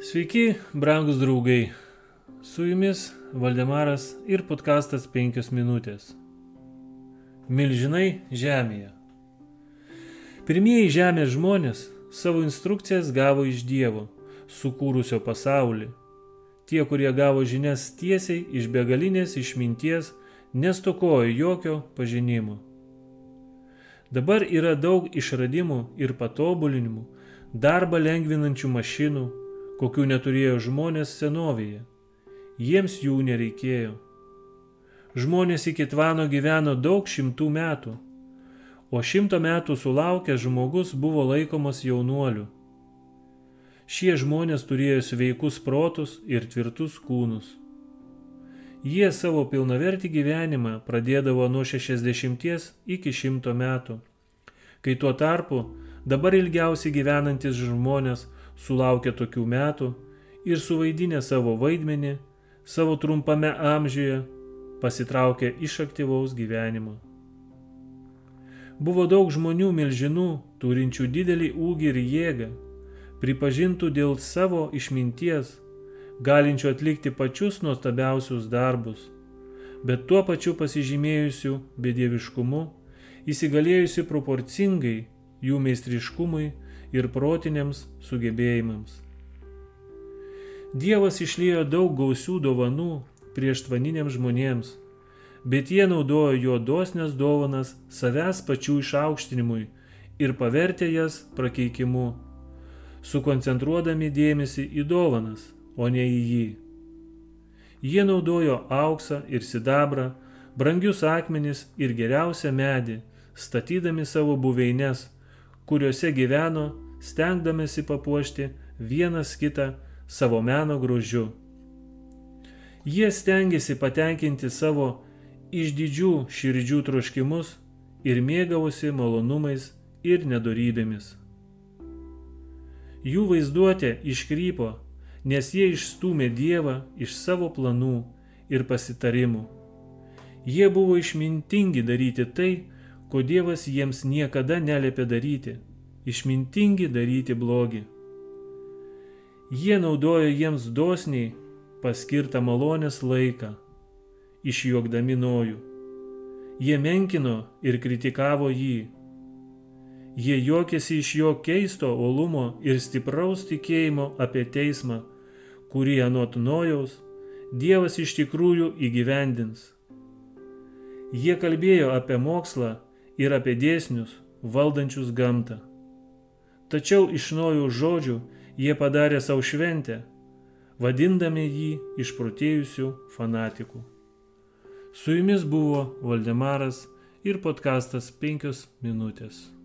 Sveiki, brangus draugai. Su jumis Valdemaras ir podkastas 5 minutės. Milžinai žemėje. Pirmieji žemės žmonės savo instrukcijas gavo iš Dievo, sukūrusio pasaulį. Tie, kurie gavo žinias tiesiai iš begalinės išminties, nestokojo jokio pažinimo. Dabar yra daug išradimų ir patobulinimų, darbą lengvinančių mašinų, kokių neturėjo žmonės senovėje. Jiems jų nereikėjo. Žmonės iki tvano gyveno daug šimtų metų, o šimto metų sulaukęs žmogus buvo laikomas jaunuoliu. Šie žmonės turėjo sveikus protus ir tvirtus kūnus. Jie savo pilnavertį gyvenimą pradėdavo nuo 60 iki 100 metų, kai tuo tarpu dabar ilgiausiai gyvenantis žmonės sulaukia tokių metų ir suvaidinę savo vaidmenį, savo trumpame amžiuje pasitraukia iš aktyvaus gyvenimo. Buvo daug žmonių milžinų, turinčių didelį ūgį ir jėgą, pripažintų dėl savo išminties, galinčių atlikti pačius nuostabiausius darbus, bet tuo pačiu pasižymėjusių bedieviškumu, įsigalėjusi proporcingai jų meistriškumui ir protiniams sugebėjimams. Dievas išlėjo daug gausių dovanų prieštvaniniams žmonėms, bet jie naudojo jo dosnes dovanas savęs pačių išaukštinimui ir pavertė jas prakeikimu, sukoncentruodami dėmesį į dovanas, o ne į jį. Jie naudojo auksą ir sidabrą, brangius akmenis ir geriausią medį, statydami savo buveines, kuriuose gyveno stengdamėsi papuošti vienas kitą savo meno grožiu. Jie stengiasi patenkinti savo išdidžių širdžių troškimus ir mėgavosi malonumais ir nedorybėmis. Jų vaizduotė iškrypo, nes jie išstumė Dievą iš savo planų ir pasitarimų. Jie buvo išmintingi daryti tai, ko Dievas jiems niekada neliepė daryti išmintingi daryti blogį. Jie naudojo jiems dosniai paskirtą malonės laiką, išjuokdami nojų. Jie menkino ir kritikavo jį. Jie juokėsi iš jo keisto olumo ir stipraus tikėjimo apie teismą, kurį anot nojaus Dievas iš tikrųjų įgyvendins. Jie kalbėjo apie mokslą ir apie dėsnius valdančius gamtą. Tačiau iš naujų žodžių jie padarė savo šventę, vadindami jį išprotėjusių fanatikų. Su jumis buvo Valdemaras ir podkastas 5 minutės.